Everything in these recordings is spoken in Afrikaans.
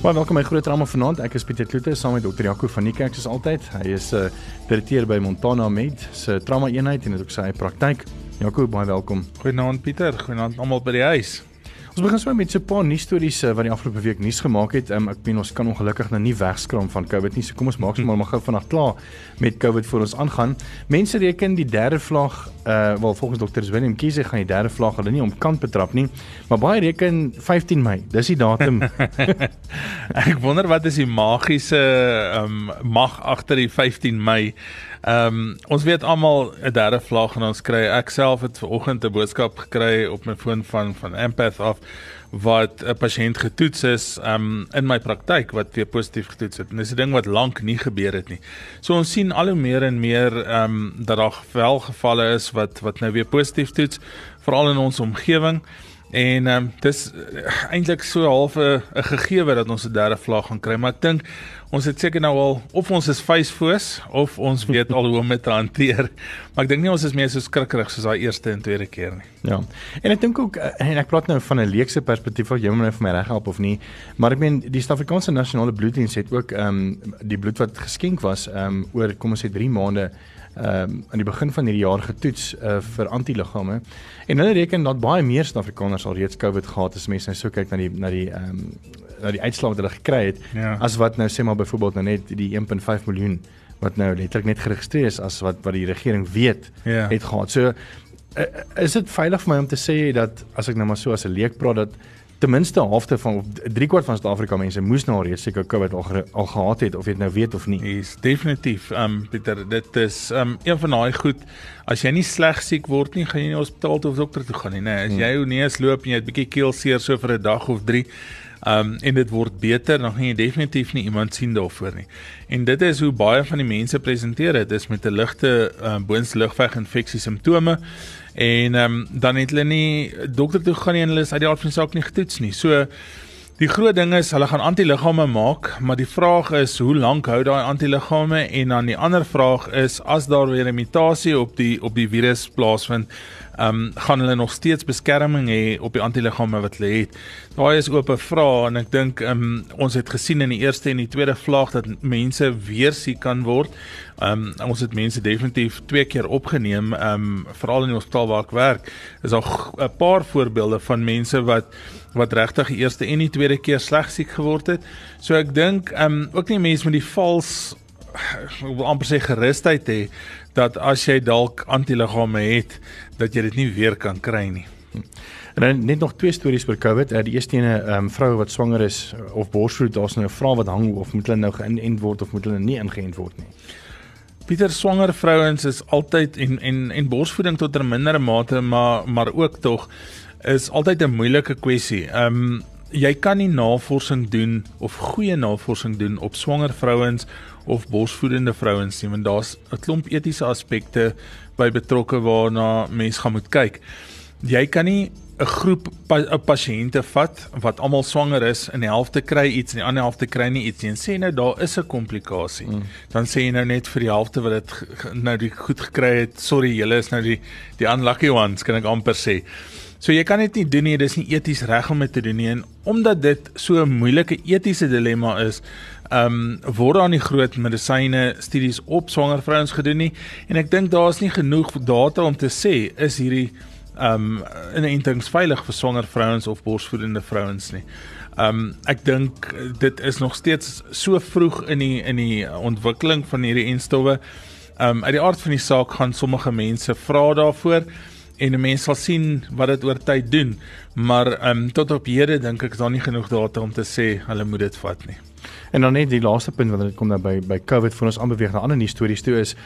Baie welkom by Groot Drama vanaand. Ek is Pieter Kloete saam met Dr. Jaco van die Kerk soos altyd. Hy is 'n uh, direkteur by Montana Med se trauma eenheid en het ook sy praktyk. Jaco, baie welkom. Goeienaand Pieter, goeienaand almal by die huis. Ons begin sommer met so 'n paar nuusstories uh, wat die afgelope week nuus gemaak het. Um, ek meen ons kan ongelukkig nou nie wegskram van COVID nie. So kom ons maak sommer maar gou vanaand klaar met COVID voor ons aangaan. Mense reken die derde vlak, uh wel volgens dokter Willem Kiese gaan die derde vlak hulle nie om kant betrap nie, maar baie reken 15 Mei. Dis die datum. ek wonder wat is die magiese um mag agter die 15 Mei. Ehm um, ons weet almal 'n derde vlak en ons kry ek self het vanoggend 'n boodskap gekry op my foon van van Empath af wat 'n pasiënt getoets is um in my praktyk wat weer positief getoets het. En dis 'n ding wat lank nie gebeur het nie. So ons sien al hoe meer en meer um dat daar wel gevalle is wat wat nou weer positief toets veral in ons omgewing. En ehm um, dis eintlik so half 'n gegeewe dat ons 'n derde vlak gaan kry, maar ek dink ons het seker nou al of ons is facefoos of ons weet al hoe om dit te hanteer. Maar ek dink nie ons is meer so skrikkerig soos daai eerste en tweede keer nie. Ja. En ek dink ook eh, en ek praat nou van 'n leekse perspektief of jy moet nou vir my reg help of nie, maar ek meen die Suid-Afrikaanse Nasionale Bloeddiens het ook ehm um, die bloed wat geskenk was ehm um, oor kom ons sê 3 maande ehm um, aan die begin van hierdie jaar getoets uh, vir antiliggame en hulle reken dat baie meer Suid-Afrikaners al reeds COVID gehad het as mense nou so kyk na die na die ehm um, na die uitslae wat hulle gekry het ja. as wat nou sê maar byvoorbeeld nou net die 1.5 miljoen wat nou letterlik net geregistreer is as wat wat die regering weet ja. het gehad. So uh, is dit veilig vir my om te sê dat as ek nou maar so as 'n leek praat dat ten minste halfte van 3 kwart van Suid-Afrika mense moes nou reeds seker COVID al, al gehad het of jy dit nou weet of nie. Is definitief. Ehm um, Pieter, dit is ehm um, een van daai goed as jy nie sleg siek word nie, gaan jy nie hospitaal toe of dokter toe gaan nie, nê. As hmm. jy jou neus loop en jy het 'n bietjie keelseer so vir 'n dag of 3, ehm um, en dit word beter, dan gaan jy definitief nie iemand sien daarvoor nie. En dit is hoe baie van die mense presenteer dit, is met 'n ligte ehm uh, boonslugweg infeksie simptome en um, dan het hulle nie dokter toe gaan nie en hulle is uit die aard van die saak nie getoets nie. So die groot ding is hulle gaan antiliggame maak, maar die vraag is hoe lank hou daai antiliggame en dan die ander vraag is as daar weer 'n mutasie op die op die virus plaasvind, ehm um, gaan hulle nog steeds beskerming hê op die antiliggame wat hulle het. Daai is ook 'n vraag en ek dink ehm um, ons het gesien in die eerste en die tweede vlaag dat mense weer siek kan word. Ehm um, ons het mense definitief twee keer opgeneem, ehm um, veral in die hospitaal waar ek werk. Is al 'n paar voorbeelde van mense wat wat regtig die eerste en die tweede keer sleg siek geword het. So ek dink ehm um, ook nie mense met die vals ek wil amper sê gerusheid hê dat as jy dalk antiliggame het dat jy dit nie weer kan kry nie. En dan net nog twee stories oor COVID. Uh, die eerste ene, ehm um, vroue wat swanger is of borsvoed, daar's nou 'n vraag wat hang of moet hulle nou geïnent word of moet hulle nie ingeënt word nie. Pieter swanger vrouens is altyd en en en borsvoeding tot 'n mindere mate, maar maar ook tog is altyd 'n moeilike kwessie. Ehm um, jy kan nie navorsing doen of goeie navorsing doen op swanger vrouens of borsvoedende vrouens nie want daar's 'n klomp etiese aspekte by betrokke waarna mens gaan moet kyk. Jy kan nie 'n groep pa pasiënte vat wat almal swanger is en die helfte kry iets en die ander helfte kry nie iets nie en sê nou daar is 'n komplikasie. Mm. Dan sê jy nou net vir die helfte wat dit nou die goed gekry het, sorry, julle is nou die die unlucky ones, kan ek amper sê. So jy kan dit nie doen nie, dis nie eties reg om dit te doen nie en omdat dit so 'n moeilike etiese dilemma is, ehm um, word daar nie groot medisyne studies op swanger vrouens gedoen nie en ek dink daar's nie genoeg data om te sê is hierdie um, inentings veilig vir swanger vrouens of borsvoedende vrouens nie. Ehm um, ek dink dit is nog steeds so vroeg in die in die ontwikkeling van hierdie enstowwe. Ehm um, uit die aard van die saak gaan sommige mense vra daarvoor en 'n mens sal sien wat dit oor tyd doen, maar ehm um, tot op hede dink ek is daar nie genoeg data om te sê hulle moet dit vat nie. En dan net die laaste punt dit kom nou by by COVID vir ons aanbeweeg na ander nuus stories toe is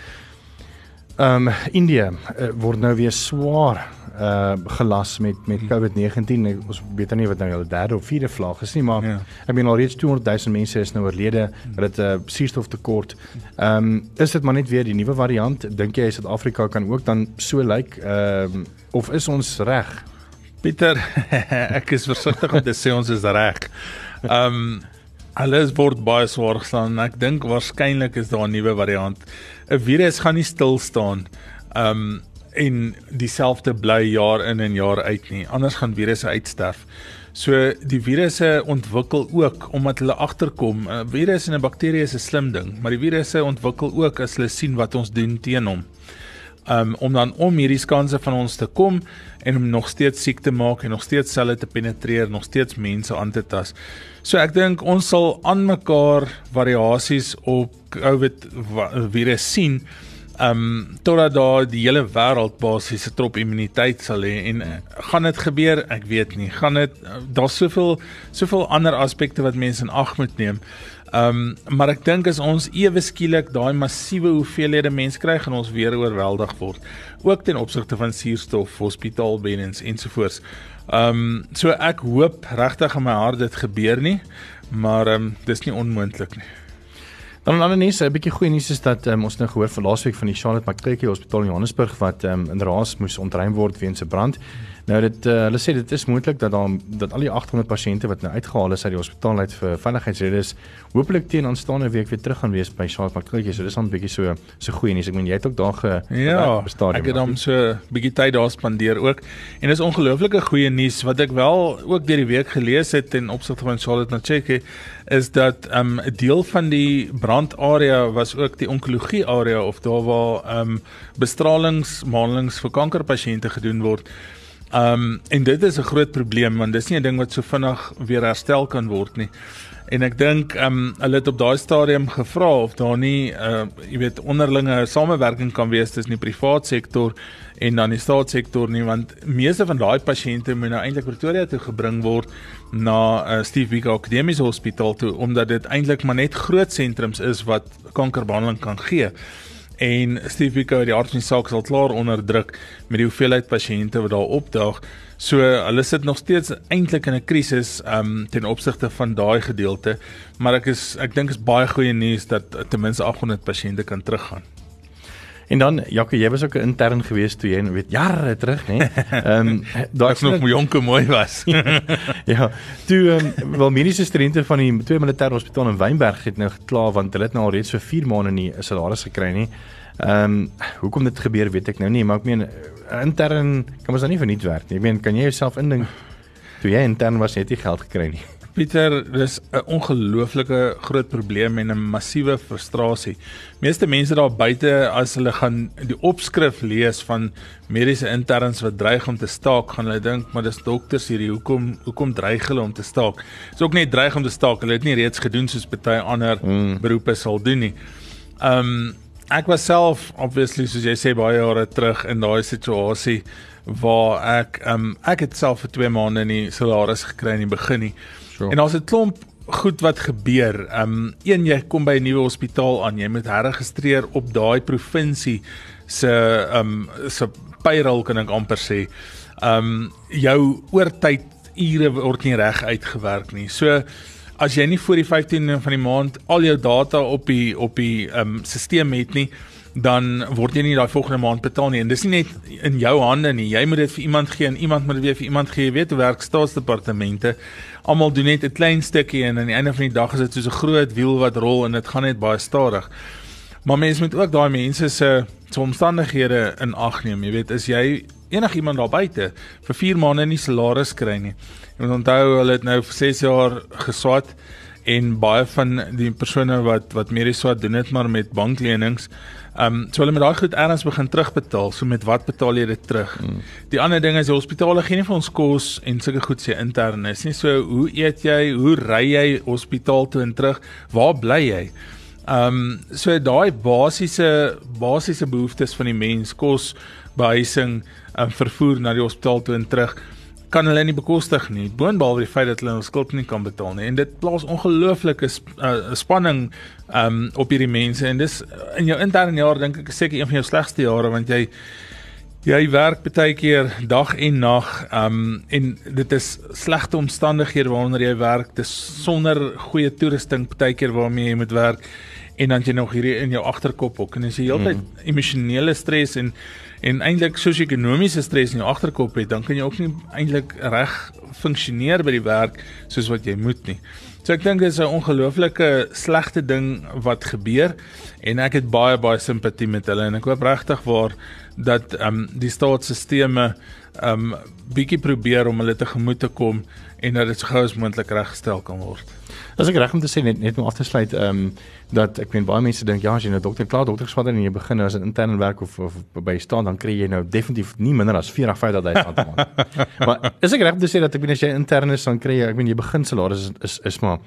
ehm um, Indië uh, word nou weer swaar uh gelas met met hmm. COVID-19. Ons weet nou nie wat nou hulle derde of vierde vlaag is nie, maar ja. ek meen al reeds 200 000 mense is nou oorlede met dit 'n uh, suurstoftekort. Ehm um, is dit maar net weer die nuwe variant? Dink jy Suid-Afrika kan ook dan so lyk ehm um, of is ons reg? Pieter, ek is versigtig om te sê ons is reg. Ehm um, alles word baie swaar geslaan. Ek dink waarskynlik is daar 'n nuwe variant. 'n Virus gaan nie stil staan. Um, en dieselfde bly jaar in en jaar uit nie. Anders gaan virusse uitsterf. So die virusse ontwikkel ook omdat hulle agterkom. 'n Virus en 'n bakterie is 'n slim ding, maar die virusse ontwikkel ook as hulle sien wat ons doen teen hom. Um om dan om hierdie skanse van ons te kom en om nog steeds siek te maak en nog steeds selle te penetreer, nog steeds mense aan te tas. So ek dink ons sal aan mekaar variasies op COVID virus sien um totdat daar die hele wêreld basies 'n trop immuniteit sal hê. En uh, gaan dit gebeur? Ek weet nie. Gaan dit uh, daar's soveel soveel ander aspekte wat mense in ag moet neem um maar ek dink as ons ewe skielik daai massiewe hoeveelhede mense kry gaan ons weer oorweldig word ook ten opsigte van suurstof hospitaalbeddens ensovoorts um so ek hoop regtig in my hart dit gebeur nie maar um dis nie onmoontlik nie Dan 'n ander nuus, 'n bietjie goeie nuus is dat um, ons nou gehoor van laasweek van die Charlotte Mackenzie Hospitaal in Johannesburg wat um, in raas moes ontruim word weens 'n brand. Hmm. Nou dit uh, hulle sê dit is moontlik dat daar dat al die 800 pasiënte wat nou uitgehaal is uit die hospitaal uit vir veiligheidsredes hopelik teen aanstaande week weer terug gaan wees by Charles Mackenzie. So dis dan 'n bietjie so so goeie nuus. Ek meen jy het ook daar ge Ja, ek het hom so bietjie tyd daar spandeer ook. En dis ongelooflike goeie nuus wat ek wel ook deur die week gelees het en opsigte van Charlotte Mackenzie is dat ehm, 'n um, deel van die brandarea was ook die onkologie area of daar waar um, bestralingsmaandelings vir kankerpasiënte gedoen word. Um en dit is 'n groot probleem want dis nie 'n ding wat so vinnig weer herstel kan word nie. En ek dink um hulle het op daai stadium gevra of daar nie uh jy weet onderlinge samewerking kan wees tussen die privaat sektor en dan die staatssektor nie want meeste van daai pasiënte moet nou eintlik Pretoria toe gebring word na uh, Steve Biko Akademiese Hospitaal toe omdat dit eintlik maar net groot sentrums is wat kankerbehandeling kan gee en Steve Biko die arts in saak sal klaar onderdruk met die hoeveelheid pasiënte wat daar opdaag. So hulle sit nog steeds eintlik in 'n krisis um ten opsigte van daai gedeelte, maar ek is ek dink is baie goeie nuus dat ten minste 800 pasiënte kan teruggaan. En dan Jacques, jy was ook 'n intern gewees toe jy weet jare terug, né? Ehm um, daai nog my jonke mooi was. ja. Toe um, wel mediese studente van die twee militêre hospitaal in Wynberg het nou gekla want hulle het nou al reeds vir 4 maande nie 'n salaris gekry nie. Ehm um, hoekom dit gebeur weet ek nou nie, maar ek meen intern kan ons dan nie verniet werk nie. Ek meen kan jy jouself indink toe jy intern was het jy geld gekry nie? Pieter, dis 'n ongelooflike groot probleem en 'n massiewe frustrasie. Meeste mense daar buite as hulle gaan die opskrif lees van mediese interns wat dreig om te staak, gaan hulle dink, maar dis dokters hierdie, hoekom hoekom dreig hulle om te staak? Dis ook nie dreig om te staak, hulle het nie reeds gedoen soos baie ander mm. beroepe sal doen nie. Um ek was self obviously soos jy sê baie jare terug in daai situasie waar ek um ek het self vir 2 maande nie salaris gekry in die begin nie. Sure. En daar's 'n klomp goed wat gebeur. Um een jy kom by 'n nuwe hospitaal aan, jy moet herregistreer op daai provinsie se um se payroll kan ek amper sê. Um jou oortyd ure word nie reg uitgewerk nie. So as jy nie voor die 15 van die maand al jou data op die op die um stelsel het nie, dan word jy nie daai volgende maand betaal nie. En dis nie net in jou hande nie. Jy moet dit vir iemand gee en iemand moet dit weer vir iemand gee. Jy weet hoe werk staatsdepartemente almal doen net 'n klein stukkie en aan die einde van die dag is dit soos 'n groot wiel wat rol en dit gaan net baie stadig. Maar mense moet ook daai mense se se omstandighede in ag neem. Jy weet is jy enigiemand daar buite vir 4 maande nie salaris kry nie. Jy moet onthou hulle het nou vir 6 jaar geswat en baie van die persone wat wat meer is swat doen dit maar met banklenings Ehm um, so hulle met daai goed erns begin terugbetaal. So met wat betaal jy dit terug? Mm. Die ander ding is die hospitale gee nie vir ons kos en sulke goed sê intern is nie. So hoe eet jy? Hoe ry jy hospitaal toe en terug? Waar bly jy? Ehm um, so daai basiese basiese behoeftes van die mens, kos, behuising, um, vervoer na die hospitaal toe en terug kan hulle nie bekostig nie. Boonbehalwe die feit dat hulle hul skuld nie kan betaal nie en dit plaas ongelooflike sp uh, spanning um op hierdie mense en dis in jou interne jaar dink ek seker een van jou slegste jare want jy jy werk baie keer dag en nag um en dit is slegte omstandighede waaronder jy werk. Dis sonder goeie toerusting baie keer waarmee jy moet werk en dan jy nog hierdie in jou agterkop ook en as jy heeltyd mm. emosionele stres en en eintlik sosio-ekonomiese stres in jou agterkop het, dan kan jy ook nie eintlik reg funksioneer by die werk soos wat jy moet nie. So ek dink dit is 'n ongelooflike slegte ding wat gebeur en ek het baie baie simpatie met hulle en ek hoop regtig waar dat ehm um, die staatsstelsels um, bietjie probeer om hulle te gemoed te kom en dat dit so gou as moontlik reggestel kan word. As ek reg om te sê net net om af te sluit, ehm um, dat ek weet baie mense dink ja, as jy nou dokter klaar dokter geswat en jy begin nou as 'n interne werk of, of by staan dan kry jy nou definitief nie minder as 40 50000 rand per maand. maar is ek reg om te sê dat ek weet as jy intern is dan kry jy ek weet jy begin salaris is, is is maar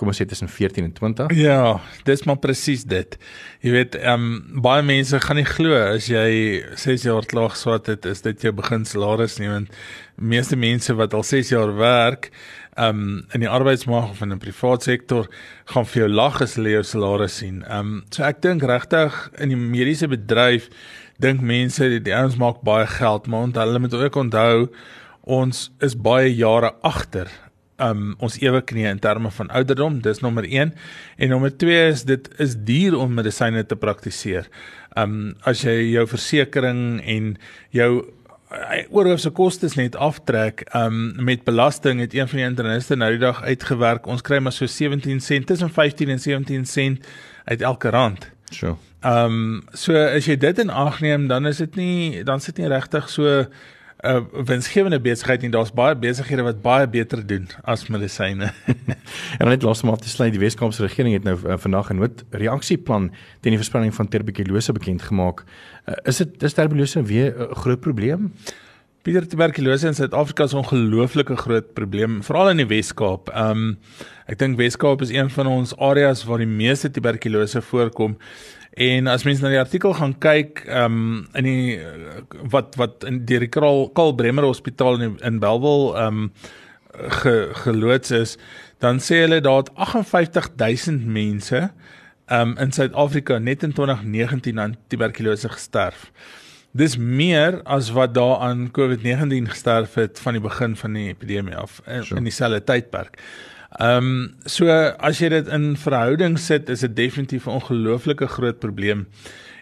kom ons sê tussen 14 en 20. Ja, dis maar presies dit. Jy weet, ehm um, baie mense gaan nie glo as jy 6 jaar klaar geswat het, is dit jou begin salaris nie want meeste mense wat al 6 jaar werk, ehm um, in die arbeidsmark of in 'n privaat sektor gaan vir jou lag as hulle jou salaris sien. Ehm um, so ek dink regtig in die mediese bedryf dink mense die, die ouens maak baie geld, maar hulle moet ook onthou ons is baie jare agter um ons ewe knie in terme van ouderdom, dis nommer 1 en nommer 2 is dit is duur om medisyne te praktiseer. Um as jy jou versekerings en jou eh, oorhoofse kostes net aftrek um met belasting het een van die interniste nou die dag uitgewerk ons kry maar so 17 sent tussen 15 en 17 sent uit elke rand. So. Um so as jy dit in ag neem dan is dit nie dan sit nie regtig so 'n uh, winsgewende besigheid en daar's baie besighede wat baie beter doen as medisyne. en net laaste maar te sluit, die Weskaapse regering het nou uh, vandag 'n noodreaksieplan teen die verspreiding van tuberkulose bekend gemaak. Uh, is dit is tuberkulose weer 'n uh, groot probleem? Pieter tuberkulose in Suid-Afrika is 'n ongelooflike groot probleem, veral in die Weskaap. Um ek dink Weskaap is een van ons areas waar die meeste tuberkulose voorkom. En as mense na die artikel gaan kyk, ehm um, in die wat wat in die Karl Karl Bremer Hospitaal in in Bellville ehm um, ge, geloods is, dan sê hulle daar het 58000 mense ehm um, in Suid-Afrika net in 2019 aan tuberkulose gesterf. Dis meer as wat daar aan COVID-19 gesterf het van die begin van die epidemie af in, sure. in dieselfde tydperk. Ehm um, so as jy dit in verhouding sit, is dit definitief 'n ongelooflike groot probleem.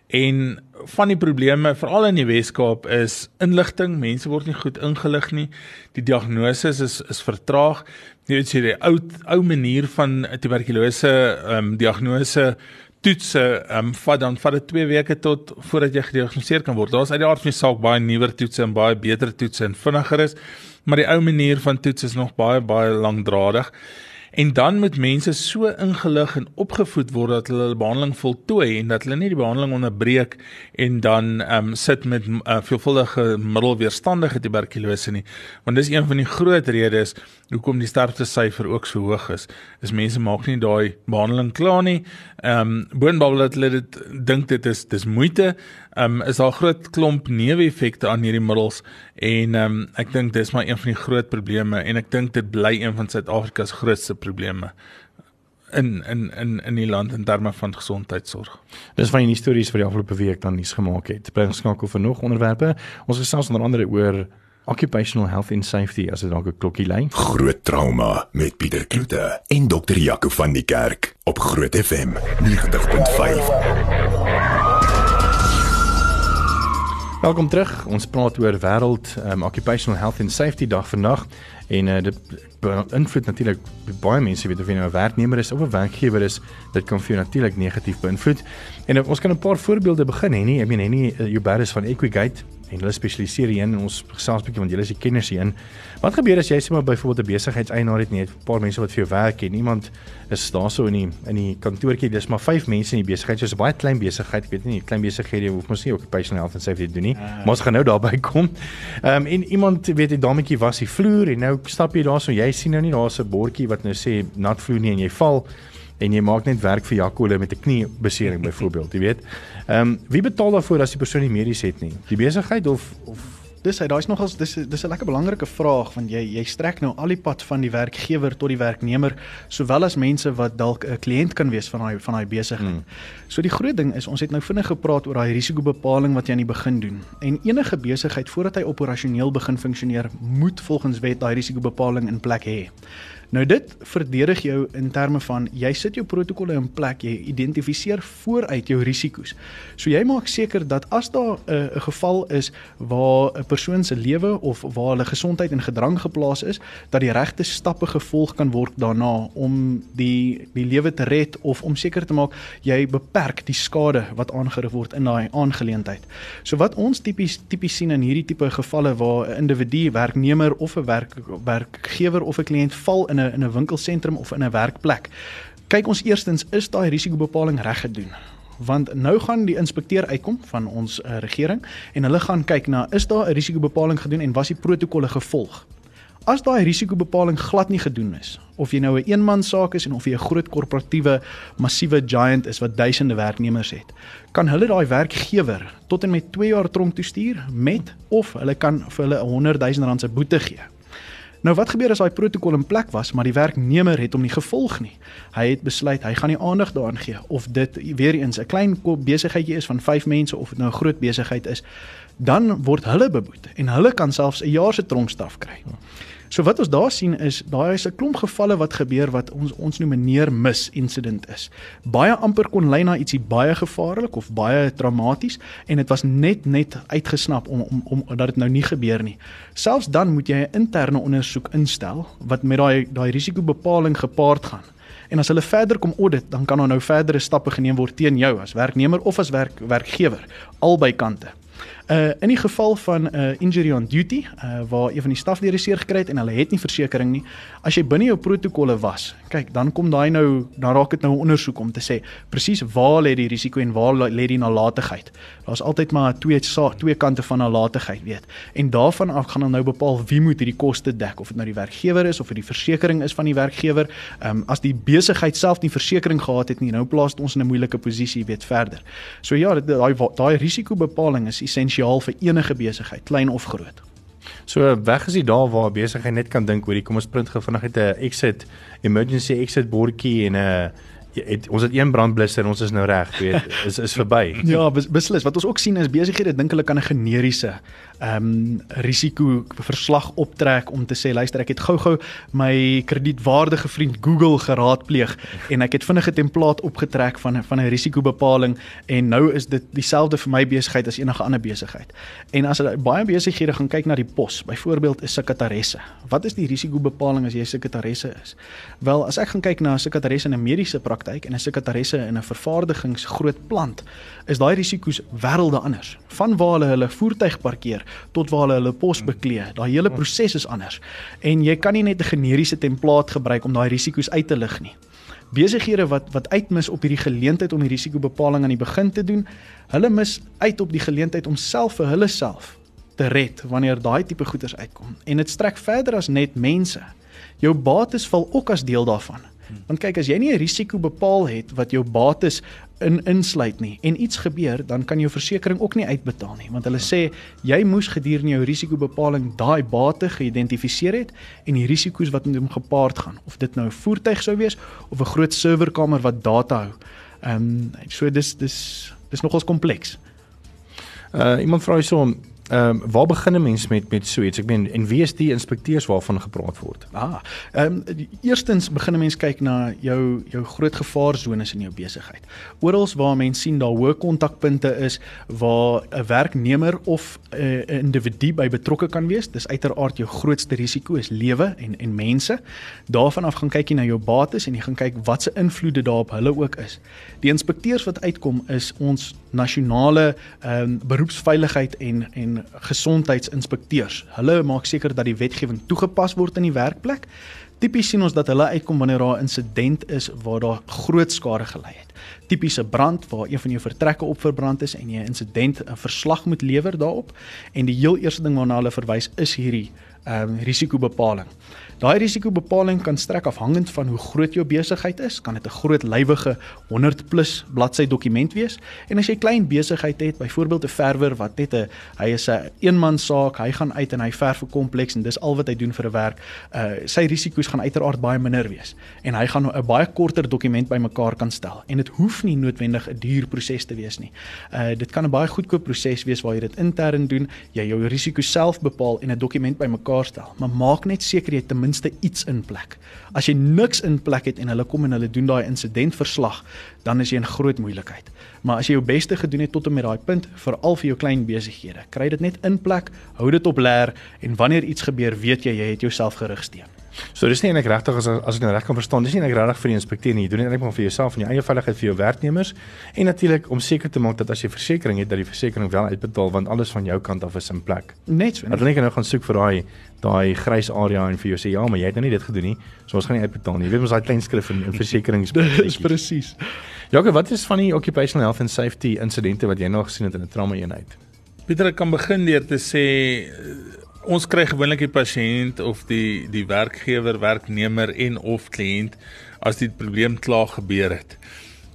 En van die probleme veral in die Weskaap is inligting, mense word nie goed ingelig nie. Die diagnose is is vertraag. Jy weet jy die ou ou manier van tuberkulose ehm um, diagnose toetse um, vat dan vat dit 2 weke tot voordat jy gediagnoseer kan word. Daar's uit die aard van die saak baie nuwer toetse en baie beter toetse en vinniger is maar die ou manier van toets is nog baie baie lankdradig. En dan moet mense so ingelig en opgevoed word dat hulle hulle behandeling voltooi en dat hulle nie die behandeling onderbreek en dan ehm um, sit met uh, veelvuldige middelweerstandige tuberkulose nie. Want dis een van die groot redes hoekom die sterftesyfer ook so hoog is. Is mense maak nie daai behandeling klaar nie. Ehm um, boonbehalwe dat hulle dit dink dit is dis moeite, um, is daar groot klomp neeweffekte aan hierdie middels en um, ek dink dis maar een van die groot probleme en ek dink dit bly een van Suid-Afrika se grootste probleme in in in in die land in terme van gesondheidsorg. Dis van die stories wat die afgelope week dan nuus gemaak het. Bly ons skakel vir nog onderwerpe. Ons gesels onder andere oor occupational health and safety as dit dalk 'n klokkie lyn. Groot trauma met Pieter Kloete en dokter Jaco van die Kerk op Groot FM 90.5. Welkom terug. Ons praat oor wêreld um, occupational health and safety dag vandag en uh, dit beïnvloed natuurlik baie mense weet of jy nou 'n werknemer is of 'n werkgewer is, dit kan vir jou natuurlik negatief beïnvloed. En uh, ons kan 'n paar voorbeelde begin hê nie. Ek meen nie uh, jou baris van Equigate en hulle spesialiseer hier in ons bietjie want julle is die kenners hier in. Wat gebeur as jy sê maar byvoorbeeld 'n besigheidseienaar het net 'n paar mense wat vir jou werk en iemand is daarso in die in die kantoortjie, dis maar 5 mense in die besigheid. So 'n baie klein besigheid, ek weet nie, klein besighede hoef mos nie occupational health and safety doen nie. Uh. Maar ons gaan nou daarby kom. Ehm um, en iemand weet 'n dametjie was die vloer en nou stap jy daarso, jy sien nou nie daar's 'n bordjie wat nou sê nat vloer nie en jy val en jy maak net werk vir Jakole met 'n kniebesering byvoorbeeld, jy weet. Ehm um, wie betaal daarvoor as die persoon nie medies het nie? Die besigheid of of dis hy daai's nogals dis dis 'n lekker belangrike vraag want jy jy strek nou al die pad van die werkgewer tot die werknemer sowel as mense wat dalk 'n kliënt kan wees van daai van daai besigheid. Hmm. So die groot ding is ons het nou vinnig gepraat oor daai risikobepaling wat jy aan die begin doen. En enige besigheid voordat hy operasioneel begin funksioneer, moet volgens wet daai risikobepaling in plek hê. Nou dit verdedig jou in terme van jy sit jou protokolle in plek, jy identifiseer vooruit jou risiko's. So jy maak seker dat as daar 'n uh, 'n geval is waar 'n persoon se lewe of waar hulle gesondheid in gedrang geplaas is, dat die regte stappe gevolg kan word daarna om die die lewe te red of om seker te maak jy beperk die skade wat aangerig word in daai aangeleentheid. So wat ons tipies tipies sien in hierdie tipe gevalle waar 'n individu, werknemer of 'n werk werkgewer of 'n kliënt val in 'n in 'n winkelsentrum of in 'n werkplek. Kyk ons eerstens is daai risikobepaling reg gedoen. Want nou gaan die inspekteur uitkom van ons uh, regering en hulle gaan kyk na is daar 'n risikobepaling gedoen en was die protokolle gevolg. As daai risikobepaling glad nie gedoen is of jy nou 'n een eenman saak is en of jy 'n groot korporatiewe massiewe giant is wat duisende werknemers het, kan hulle daai werkgewer tot en met 2 jaar tronk toestuur met of hulle kan vir hulle 'n 100 000 rand se boete gee. Nou wat gebeur as daai protokol in plek was, maar die werknemer het hom nie gevolg nie. Hy het besluit hy gaan nie aandag daaraan gee of dit weer eens 'n klein besigheidjie is van 5 mense of dit nou 'n groot besigheid is, dan word hulle beboet en hulle kan selfs 'n jaar se tronkstraf kry. So wat ons daar sien is daai is 'n klomp gevalle wat gebeur wat ons ons noem 'n neer mis insident is. Baie amper kon lei na ietsie baie gevaarlik of baie traumaties en dit was net net uitgesnap om om om dat dit nou nie gebeur nie. Selfs dan moet jy 'n interne ondersoek instel wat met daai daai risikobepaling gepaard gaan. En as hulle verder kom audit, dan kan daar nou verdere stappe geneem word teen jou as werknemer of as werk werkgewer albei kante. Uh in die geval van 'n uh, injury on duty, uh waar een van die staflede seer gekry het en hulle het nie versekerings nie, as jy binne jou protokolle was, kyk, dan kom daai nou, dan raak dit nou 'n ondersoek om te sê presies waar lê die risiko en waar lê die nalatigheid. Daar's altyd maar twee twee kante van nalatigheid, weet. En daarvan af gaan dan nou bepaal wie moet hierdie koste dek, of dit nou die werkgewer is of dit die versekerings is van die werkgewer. Um, as die besigheid self nie versekerings gehad het nie, nou plaas dit ons in 'n moeilike posisie, weet verder. So ja, daai daai risikobepaling is essensieel essensiaal vir enige besigheid, klein of groot. So weg is dit daar waar besigheid net kan dink oor die kom ons print gou vinnig 'n exit emergency exit bordjie en 'n uh, het, ons het een brandblusser en ons is nou reg, weet, is is verby. ja, beslis. Wat ons ook sien is besighede dink hulle kan 'n generiese ehm um, risiko verslag optrek om te sê luister ek het gou-gou my kredietwaardige vriend Google geraadpleeg en ek het vinnig 'n template opgetrek van van 'n risikobepaling en nou is dit dieselfde vir my besigheid as enige ander besigheid. En as jy baie besighede gaan kyk na die pos, byvoorbeeld 'n sekretaresse. Wat is die risikobepaling as jy sekretaresse is? Wel, as ek gaan kyk na 'n sekretaresse in 'n mediese praktyk en 'n sekretaresse in 'n vervaardigingsgroot plant, is daai risiko's wêrelde anders. Van waar hulle hulle voertuig parkeer tot waar hulle hulle pos beklee. Daai hele proses is anders. En jy kan nie net 'n generiese template gebruik om daai risiko's uit te lig nie. Besighede wat wat uitmis op hierdie geleentheid om die risikobepaling aan die begin te doen, hulle mis uit op die geleentheid om self vir hulle self te red wanneer daai tipe goeders uitkom. En dit strek verder as net mense. Jou bates val ook as deel daarvan. Want kyk, as jy nie 'n risiko bepaal het wat jou bates in insluit nie en iets gebeur, dan kan jou versekerings ook nie uitbetaal nie, want hulle sê jy moes gedurende jou risikobepaling daai bate geïdentifiseer het en die risiko's wat met hom gepaard gaan, of dit nou 'n voertuig sou wees of 'n groot serverkamer wat data hou. Ehm um, so dis dis dis nogals kompleks. Uh iemand vra hierso Ehm um, waar begin 'n mens met met so iets? Ek meen en wie is die inspekteurs waarvan gepraat word? Ah, ehm um, eerstens begin 'n mens kyk na jou jou groot gevaarzones in jou besigheid. Orals waar mense sien daar hoë kontakpunte is waar 'n werknemer of 'n uh, individu by betrokke kan wees. Dis uiteraard jou grootste risiko is lewe en en mense. Daarvan af gaan kyk jy na jou bates en jy gaan kyk wat se invloede daarop hulle ook is. Die inspekteurs wat uitkom is ons nasionale ehm um, beroepsveiligheid en en gesondheidsinspekteurs. Hulle maak seker dat die wetgewing toegepas word in die werkplek. Tipies sien ons dat hulle uitkom wanneer daar 'n insident is waar daar groot skade gelei het. Tipiese brand waar een van jou vertrekke op verbrand is en jy 'n insident 'n verslag moet lewer daarop en die heel eerste ding waarna hulle verwys is hierdie ehm um, risikobepaling. Daai risikobepaling kan strek afhangend van hoe groot jou besigheid is. Kan dit 'n groot lywige 100 plus bladsy dokument wees? En as jy klein besigheid het, byvoorbeeld 'n verwer wat net 'n hy is 'n eenman saak, hy gaan uit en hy verf 'n kompleks en dis al wat hy doen vir 'n werk, uh sy risiko's gaan uiteraard baie minder wees en hy gaan 'n baie korter dokument bymekaar kan stel. En dit hoef nie noodwendig 'n duur proses te wees nie. Uh dit kan 'n baie goedkoop proses wees waar jy dit intern doen, jy jou risiko self bepaal en 'n dokument bymekaar stel, maar maak net seker jy ten minste iets in plek. As jy niks in plek het en hulle kom en hulle doen daai insidentverslag, dan is jy in groot moeilikheid. Maar as jy jou beste gedoen het tot en met daai punt, veral vir jou klein besighede, kry dit net in plek, hou dit op leer en wanneer iets gebeur, weet jy jy het jouself gerigsteen. So dis nie net regtig as as ek nou reg kan verstaan, dis nie net regtig vir die inspekteur nie. Jy doen dit net maar vir jouself en jou eie veiligheid vir jou werknemers en natuurlik om seker te maak dat as jy versekerings het dat die versekerings wel uitbetaal want alles van jou kant af is in plek. Net so. Dat hulle nie nou gaan soek vir daai daai grys area en vir jou sê ja, maar jy het nou nie dit gedoen nie. So ons gaan nie uitbetaal nie. Jy weet mos daai klein skrif in, in versekerings. Dis presies. Jakob, wat is van die occupational health and safety insidente wat jy nog gesien het in 'n trauma eenheid? Pieter, ek kan begin deur te sê ons kry gewoonlik die pasiënt of die die werkgewer, werknemer en of kliënt as die probleem klaar gebeur het.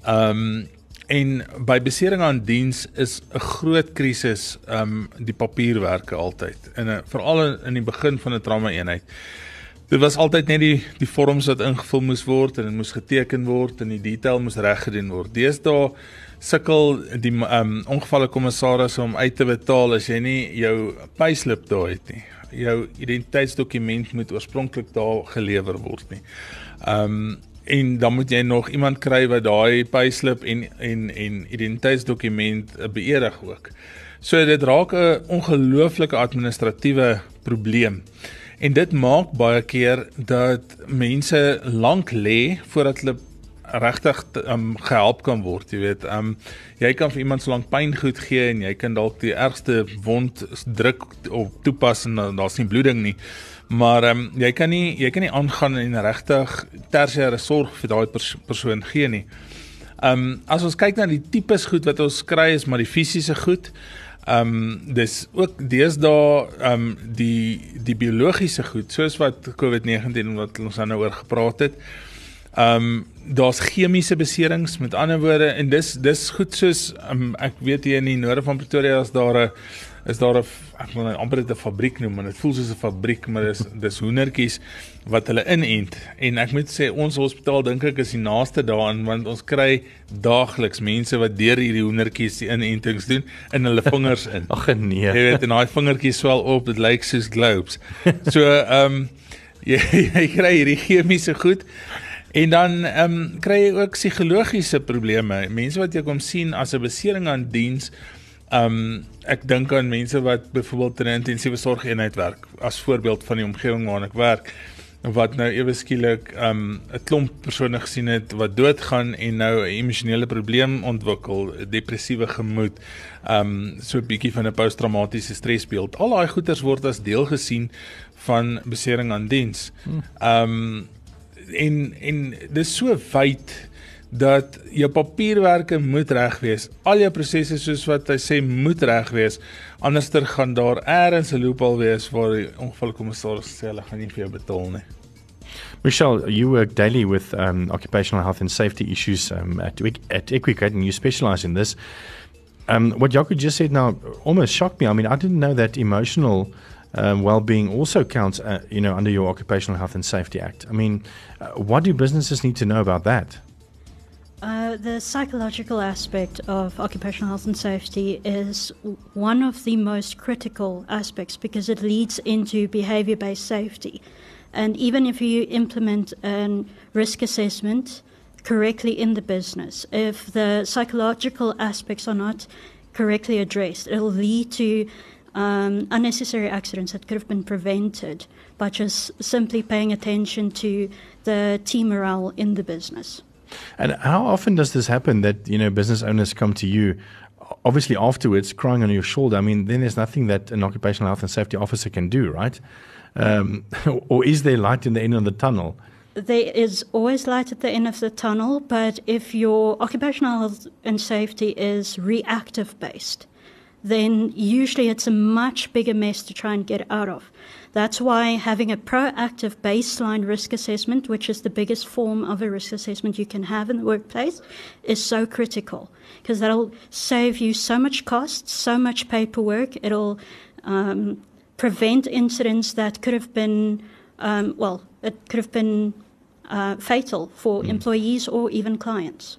Um en by besering aan diens is 'n groot krisis um die papierwerke altyd. En veral in die begin van 'n trauma eenheid. Dit was altyd net die die vorms wat ingevul moes word en dit moes geteken word en die detail moes reg gedoen word. Deesdae sukkel die um ongevalle kommissaris om uit te betaal as jy nie jou payslip daar het nie. Jou identiteitsdokument moet oorspronklik daar gelewer word nie. Um en dan moet jy nog iemand kry wat daai payslip en en en identiteitsdokument beëdig ook. So dit raak 'n ongelooflike administratiewe probleem. En dit maak baie keer dat mense lank lê voordat hulle regtig um gehelp kan word, jy weet. Um jy kan vir iemand so lank pyn goed gee en jy kan dalk die ergste wond druk op toepas en daar's nie bloeding nie. Maar um jy kan nie jy kan nie aangaan en regtig tersiêre sorg vir daai pers persoon gee nie. Um as ons kyk na die tipes goed wat ons kry is maar die fisiese goed. Um dis ook deesdae um die die biologiese goed soos wat COVID-19 wat ons nou oor gepraat het. Um daar's chemiese beserings met ander woorde en dis dis goed soos um, ek weet hier in die noorde van Pretoria is daar 'n is daar 'n ek wil net amper dit 'n fabriek noem maar dit voel soos 'n fabriek maar dis dis hoendertjies wat hulle inent en ek moet sê ons hospitaal dink ek is die naaste daaraan want ons kry daagliks mense wat deur hierdie hoendertjies die inentings doen in hulle vingers in. Ag nee. Jy weet en daai vingertjies swel op dit lyk soos globes. So ehm um, jy, jy kry hierdie chemiese goed En dan ehm um, kry jy ook psigologiese probleme. Mense wat jy kom sien as 'n besering aan diens. Ehm um, ek dink aan mense wat byvoorbeeld in 'n intensiewe sorgeenheid werk as voorbeeld van die omgewing waarin ek werk wat nou ewe skielik ehm um, 'n klomp persone gesien het wat doodgaan en nou 'n emosionele probleem ontwikkel, depressiewe gemoed, um, so 'n bietjie van 'n posttraumatiese stresbeeld. Al daai goeters word as deel gesien van besering aan diens. Um, en en dis so wyd dat jou papierwerke moet reg wees. Al jou prosesse soos wat hy sê moet reg wees. Anderster gaan daar eers 'n loophole wees waar die ongevalkommissaris sê hulle gaan nie vir jou betaal nie. Michelle, you work daily with um, occupational health and safety issues um, at at Equicate, and you specialize in this. Um, what Jaco just said now almost shocked me. I mean, I didn't know that emotional um, well-being also counts, uh, you know, under your Occupational Health and Safety Act. I mean, uh, what do businesses need to know about that? Uh, the psychological aspect of occupational health and safety is one of the most critical aspects because it leads into behavior based safety. And even if you implement a risk assessment correctly in the business, if the psychological aspects are not correctly addressed, it'll lead to um, unnecessary accidents that could have been prevented by just simply paying attention to the team morale in the business. And how often does this happen that you know business owners come to you, obviously afterwards crying on your shoulder? I mean, then there's nothing that an occupational health and safety officer can do, right? Um, or is there light in the end of the tunnel? There is always light at the end of the tunnel, but if your occupational health and safety is reactive based, then usually it's a much bigger mess to try and get out of. That's why having a proactive baseline risk assessment, which is the biggest form of a risk assessment you can have in the workplace, is so critical because that'll save you so much cost, so much paperwork. It'll um, prevent incidents that could have been, um, well, it could have been uh, fatal for mm. employees or even clients.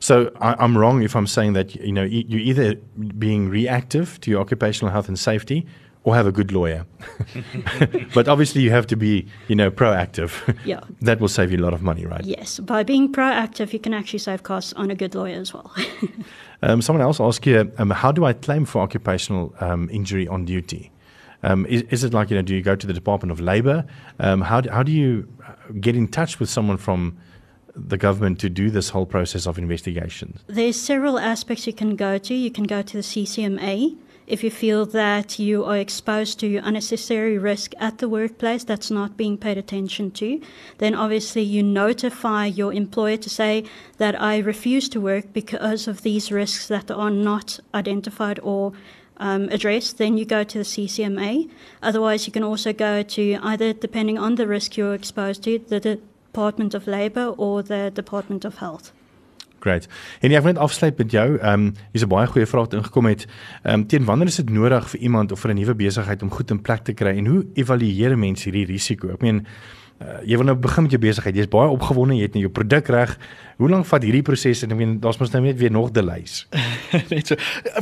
So I, am wrong if I'm saying that you know you're either being reactive to your occupational health and safety or have a good lawyer. but obviously you have to be, you know, proactive. Yeah. that will save you a lot of money, right? Yes. By being proactive you can actually save costs on a good lawyer as well. um, someone else asked you, um, how do I claim for occupational um, injury on duty? Um, is, is, it like you know? Do you go to the Department of Labor? Um, how do, how do you uh, get in touch with someone from the government to do this whole process of investigation? There's several aspects you can go to. You can go to the CCMA if you feel that you are exposed to unnecessary risk at the workplace that's not being paid attention to, then obviously you notify your employer to say that I refuse to work because of these risks that are not identified or um, addressed, then you go to the CCMA. Otherwise, you can also go to either, depending on the risk you're exposed to, the Department of Labour or the Department of Health. Great. En ek wil net afsluit met jou. Ehm um, hier's 'n baie goeie vraag ingekom het. Ehm um, teen wanneer is dit nodig vir iemand of vir 'n nuwe besigheid om goed in plek te kry en hoe evalueer mense hierdie risiko? Ek meen uh, jy wil nou begin met jou besigheid. Jy's baie opgewonde, jy het nou jou produk reg. Hoe lank vat hierdie proses en ek meen daar's mos nou net weer nog delays. net so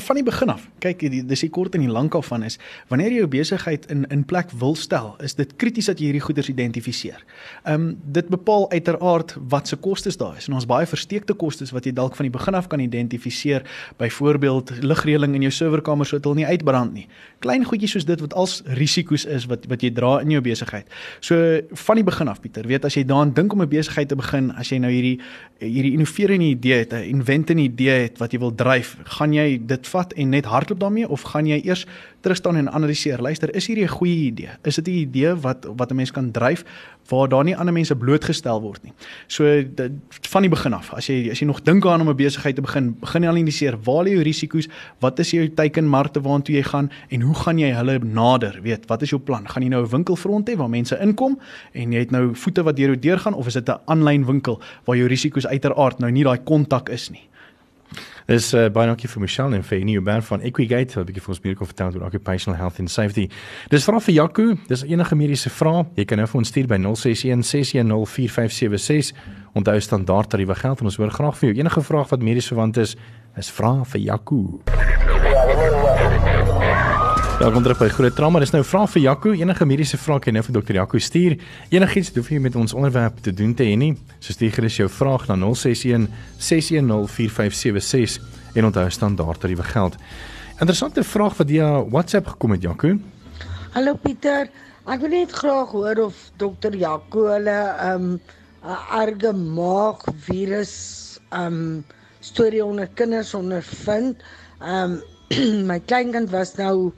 van die begin af. Kyk, die, dis die kort en die lank al van is wanneer jy jou besigheid in in plek wil stel, is dit krities dat jy hierdie goederes identifiseer. Ehm um, dit bepaal uiteraard wat se kostes daar is. En ons baie versteekte kostes wat jy dalk van die begin af kan identifiseer, byvoorbeeld ligreëling in jou serverkamer sodat hulle nie uitbrand nie. Klein goedjies soos dit wat als risiko's is wat wat jy dra in jou besigheid. So van die begin af Pieter, weet as jy daaraan dink om 'n besigheid te begin, as jy nou hierdie hierdie innoverende idee het, 'n inventende idee het wat jy wil dryf, gaan jy dit vat en net hardloop daarmee of gaan jy eers terug staan en analiseer? Luister, is hierdie 'n goeie idee? Is dit 'n idee wat wat 'n mens kan dryf waar daar nie ander mense blootgestel word nie? So dit, van die begin af, as jy as jy nog dink aan om 'n besigheid te begin, begin analiseer waar lê jou risiko's, wat is jou teikenmarkte waartoe jy gaan en hoe gaan jy hulle nader? Weet, wat is jou plan? Gaan jy nou 'n winkelfront hê waar mense inkom en jy het nou voete wat deur jou deur gaan of is dit 'n aanlyn winkel waar jou risiko's uiteraard nou nie daai kontak is nie. Dis uh, baie dankie vir Michelle en vir New Band van Equigate wat bietjie vir ons meer kon vertel oor occupational health and safety. Dis vra vir Jaco, dis enige mediese vrae, jy kan nou vir ons stuur by 061 610 4576. Onthou standaard tariewe geld en ons hoor graag vir jou. Enige vraag wat medies verwant is, is vra vir Jaco. Welkom terug by Groot Trauma. Dis nou vra vir Jaco. Enige mediese vrae kan jy nou vir dokter Jaco stuur. Enigiets hoef jy met ons onderwerp te doen te hê nie. So stuur gerus jou vraag na 061 610 4576 en onthou standaard tariewe geld. Interessante vraag wat via WhatsApp gekom het Jaco. Hallo Pieter. Ek wil net graag hoor of dokter Jaco hulle 'n um, erge maag virus um storie onder kinders ondervind. Um my kleinkind was nou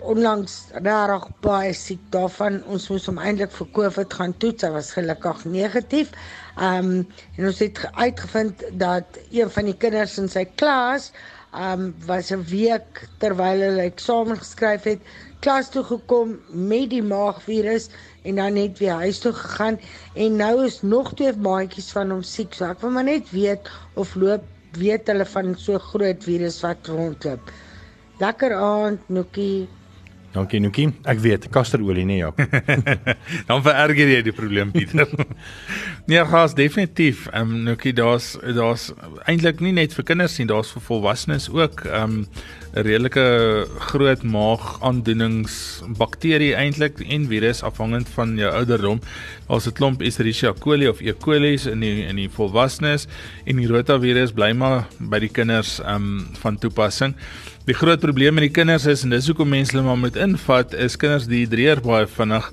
onlangs rarig baie siek daarvan. Ons moes hom eintlik vir COVID gaan toets. Hy was gelukkig negatief. Ehm um, en ons het uitgevind dat een van die kinders in sy klas ehm um, was 'n week terwyl hulle eksamen geskryf het, klas toe gekom met die maagvirus en dan net weer huis toe gegaan en nou is nog twee maatjies van hom siek. So ek wil maar net weet of loop weet hulle van so groot virus wat rondloop. Lekker aand, Noekie. Dankie Noekie. Ek weet, kasterolie nee ja. Dan vererger jy die probleem Pieter. nee, gas definitief. Ehm um, Noekie, daar's daar's eintlik nie net vir kinders nie, daar's vir volwassenes ook. Ehm um, 'n redelike groot maagaandoenings bakterie eintlik en virus afhangend van jou ouderdom. Daar's 'n klomp Escherichia coli of E. coli in die in die volwassenes en die rotavirus bly maar by die kinders ehm um, van toepassing. Die groot probleem met die kinders is en dis hoekom mense hulle maar moet invat is kinders dehydreer baie vinnig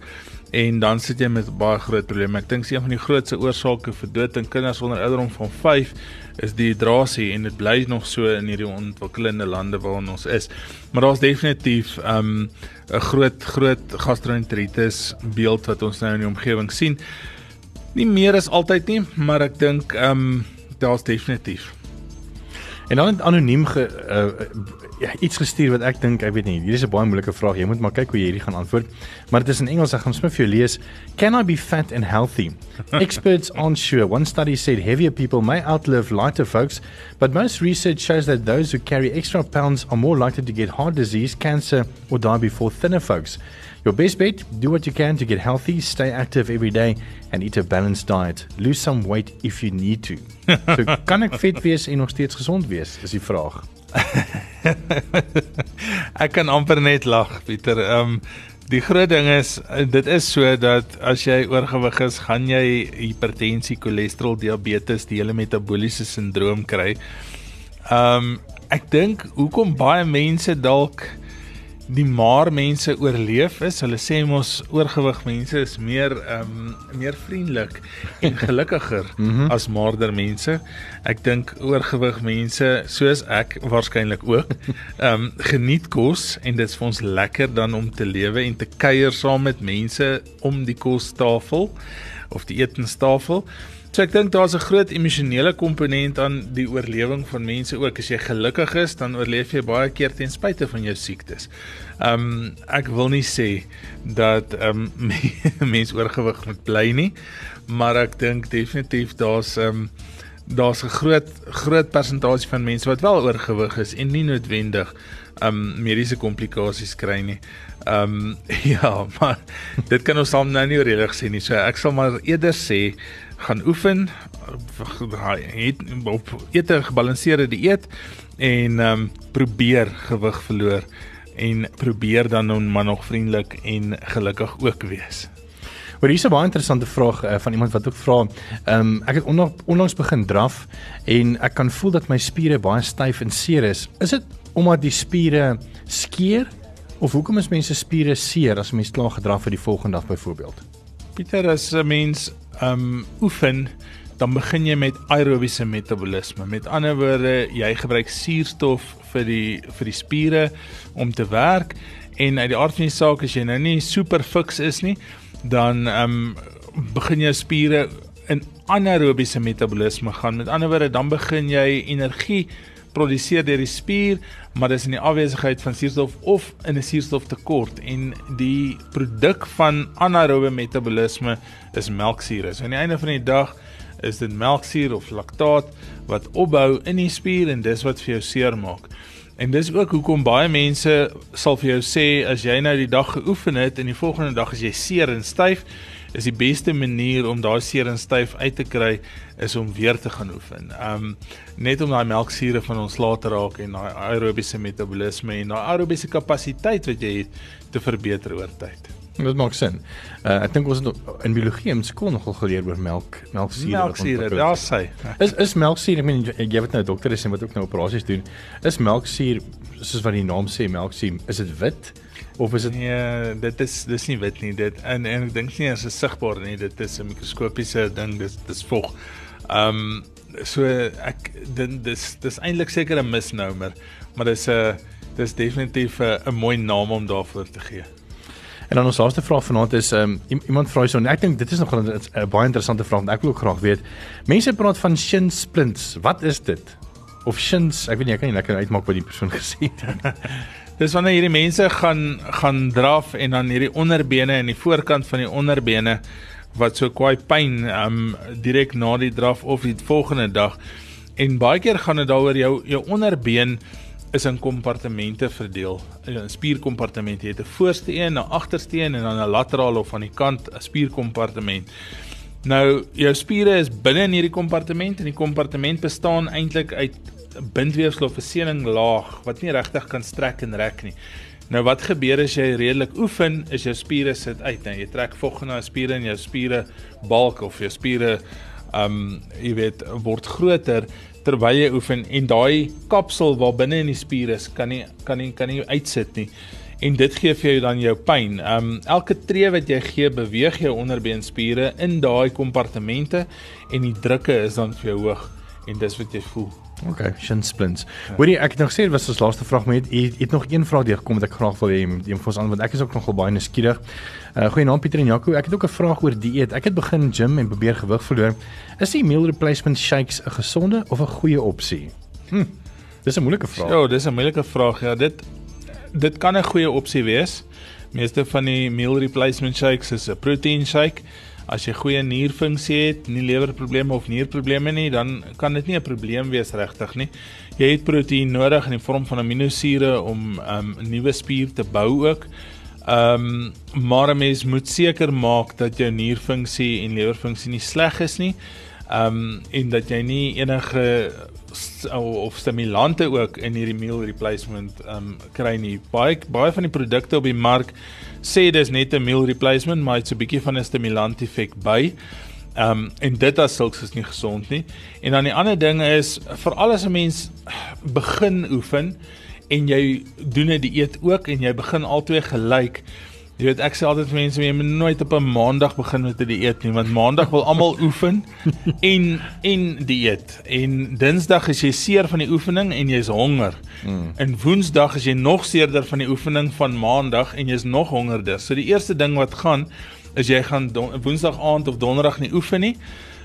en dan sit jy met baie groot probleme. Ek dink een van die grootste oorsake vir dood in kinders onder ouderdom van 5 is dehydrasie en dit bly nog so in hierdie ontwikkelende lande waarin ons is. Maar daar's definitief 'n um, groot groot gastroenteritis beeld wat ons nou in die omgewing sien. Nie meer as altyd nie, maar ek dink ehm um, daar's definitief En dan anoniem ge, uh, ja, iets gestuur wat ek dink, ek weet nie, hier is 'n baie moeilike vraag. Jy moet maar kyk hoe jy hierdie gaan antwoord. Maar dit is in Engels, ek gaan sommer vir jou lees. Can I be fat and healthy? Experts aren't sure. One study said heavier people may outlive lighter folks, but most research shows that those who carry extra pounds are more likely to get heart disease, cancer, or die before thinner folks. Your best bet, do what you can to get healthy, stay active every day and eat a balanced diet. Lose some weight if you need to. So kan ek vet wees en nog steeds gesond wees? Is die vraag. ek kan amper net lag, Pieter. Ehm um, die groot ding is dit is so dat as jy oorgewig is, gaan jy hipertensie, cholesterol, diabetes, die hele metabooliese sindroom kry. Ehm um, ek dink hoekom baie mense dalk die maar mense oorleef is. Hulle sê mos oorgewig mense is meer ehm um, meer vriendelik en gelukkiger mm -hmm. as maarder mense. Ek dink oorgewig mense soos ek waarskynlik ook ehm um, geniet kos en dit is vir ons lekker dan om te lewe en te kuier saam met mense om die kostafel of die etenstafel. So ek dink daar's 'n groot emosionele komponent aan die oorlewing van mense ook. As jy gelukkig is, dan oorleef jy baie keer ten spyte van jou siektes. Um ek wil nie sê dat um mense oorgewig moet bly nie, maar ek dink definitief daar's um daar's 'n groot groot persentasie van mense wat wel oorgewig is en nie noodwendig um mediese komplikasies kry nie. Um ja, maar dit kan ons almal nou nie oorredig sê nie. So ek sal maar eerder sê gaan oefen, het op eet 'n gebalanseerde dieet en ehm um, probeer gewig verloor en probeer dan nou maar nog vriendelik en gelukkig ook wees. Maar hier is 'n baie interessante vraag uh, van iemand wat ook vra, ehm um, ek het onlangs begin draf en ek kan voel dat my spiere baie styf en seer is. Is dit omdat die spiere skeer of hoekom is mense spiere seer as 'n mens klaar gedraf vir die volgende dag byvoorbeeld? Pieter, as 'n mens um oefen, dan begin jy met aerobiese metabolisme. Met ander woorde, jy gebruik suurstof vir die vir die spiere om te werk en uit die aard van die saak as jy nou nie super fiks is nie, dan um begin jou spiere in anaerobiese metabolisme gaan. Met ander woorde, dan begin jy energie produseer deur die spier, maar dis in die afwesigheid van suurstof of in 'n suurstoftekort en die produk van anaerobe metabolisme is melksuur. So aan die einde van die dag is dit melksuur of laktaat wat opbou in die spier en dis wat vir jou seer maak. En dis ook hoekom baie mense sal vir jou sê as jy nou die dag geoefen het en die volgende dag as jy seer en styf is die beste manier om daai seer en styf uit te kry is om weer te gaan oefen. Um net om daai melksure van ons laat raak en daai aerobiese metabolisme en daai aerobiese kapasiteit wat jy het te verbeter oor tyd. Dit maak sin. Uh, ek dink ons het in biologie in skool nogal geleer oor melk, melksure. Melksure, ja, sê. Is is melksure, ek meen jy weet nou dokters sê wat ook nou operasies doen. Is melksure soos wat die naam sê, melksure, is dit wit? Of is dit nee dit is dis nie wit nie dit en en ek dink nie is 'n sigbaar nie dit is 'n mikroskopiese ding dis dis vog. Ehm um, so ek dit dis dis eintlik seker 'n misnomer maar dis 'n dis definitief 'n mooi naam om daarvoor te gee. En dan ons laaste vraag vanaand is um, iemand vra so en ek dink dit is nog 'n baie interessante vraag want ek wil ook graag weet. Mense praat van shin splints. Wat is dit? Of shins, ek weet nie ek kan nie lekker uitmaak wat die persoon gesê het. Dis wanneer hierdie mense gaan gaan draf en dan hierdie onderbene en die voorkant van die onderbene wat so kwaai pyn um direk na die draf of die volgende dag. En baie keer gaan dit daaroor jou jou onderbeen is in kompartemente verdeel. 'n Spierkompartement. Het 'n voorste een, 'n agterste een en dan 'n lateraal of aan die kant 'n spierkompartement. Nou, jou spiere is binne in hierdie kompartement en die kompartement bestaan eintlik uit bindweefsel of 'n sening laag wat nie regtig kan strek en rek nie. Nou wat gebeur as jy redelik oefen, is jou spiere sit uit. Nou jy trek vog na jou spiere en jou spiere balk of jou spiere um jy weet word groter terwyl jy oefen en daai kapsel waar binne in die spiere is kan nie kan nie kan nie uitsit nie. En dit gee vir jou dan jou pyn. Um elke tree wat jy gee, beweeg jou onderbeenspiere in daai kompartemente en die drukke is dan vir jou hoog en dis wat jy voel. Okay, shin splints. Hoorie, ek het nog gesê dit was ons laaste vraag, maar jy het, het nog een vraag deur gekom wat ek graag wil hê jy moet ons antwoord. Ek is ook nogal baie nuuskierig. Uh goeie naam Pieter en Jaco. Ek het ook 'n vraag oor dieet. Ek het begin gym en probeer gewig verloor. Is die meal replacement shakes 'n gesonde of 'n goeie opsie? Hm. Dis 'n moeilike vraag. Ja, dis 'n moeilike vraag. Ja, dit dit kan 'n goeie opsie wees. Meeste van die meal replacement shakes is 'n protein shake. As jy goeie nierfunksie het, nie lewerprobleme of nierprobleme nie, dan kan dit nie 'n probleem wees regtig nie. Jy het proteïen nodig in die vorm van aminosure om um, nuwe spier te bou ook. Ehm um, maar 'n mens moet seker maak dat jou nierfunksie en lewerfunksie nie sleg is nie. Ehm um, en dat jy nie enige of stimulante ook in hierdie meal replacement ehm um, kry nie. Baie baie van die produkte op die mark sê dis net 'n meal replacement, maar dit's 'n bietjie van 'n stimulant effek by. Ehm um, en dit as sulks is nie gesond nie. En dan die ander ding is vir alles 'n mens begin oefen en jy doen 'n die dieet ook en jy begin albei gelyk. Jy weet ek sê altyd vir mense jy moet nooit op 'n maandag begin met 'n die dieet nie want maandag wil almal oefen en en dieet. En dinsdag is jy seer van die oefening en jy's honger. Mm. En woensdag is jy nog seerder van die oefening van maandag en jy's nog hongerder. So die eerste ding wat gaan is jy gaan woensdag aand of donderdag nie oefen nie.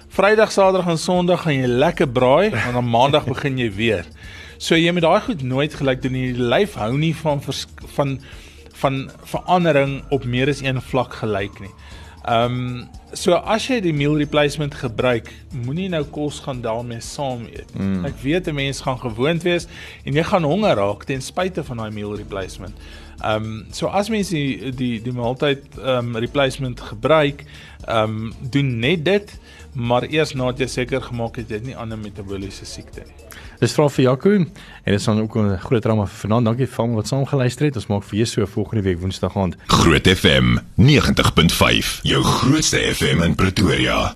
Vrydag, Saterdag en Sondag gaan jy lekker braai en dan maandag begin jy weer. So jy moet daai goed nooit gelyk doen nie. Die lyf hou nie van van van verandering op meer as een vlak gelyk nie. Ehm um, so as jy die meal replacement gebruik, moenie nou kos gaan daarmee saam eet. Mm. Ek weet 'n mens gaan gewoond wees en jy gaan honger raak ten spyte van daai meal replacement. Ehm um, so as mense die die die maaltyd ehm um, replacement gebruik, ehm um, doen net dit, maar eers nadat jy seker gemaak het jy het nie ander metabooliese siekte nie. Dis vra vir Jaco en dit is dan ook 'n groot drama vir vanaand. Dankie vir almal wat saam geluister het. Ons maak vir jou so volgende week Woensdag aand. Groot FM 90.5. Jou grootste FM in Pretoria.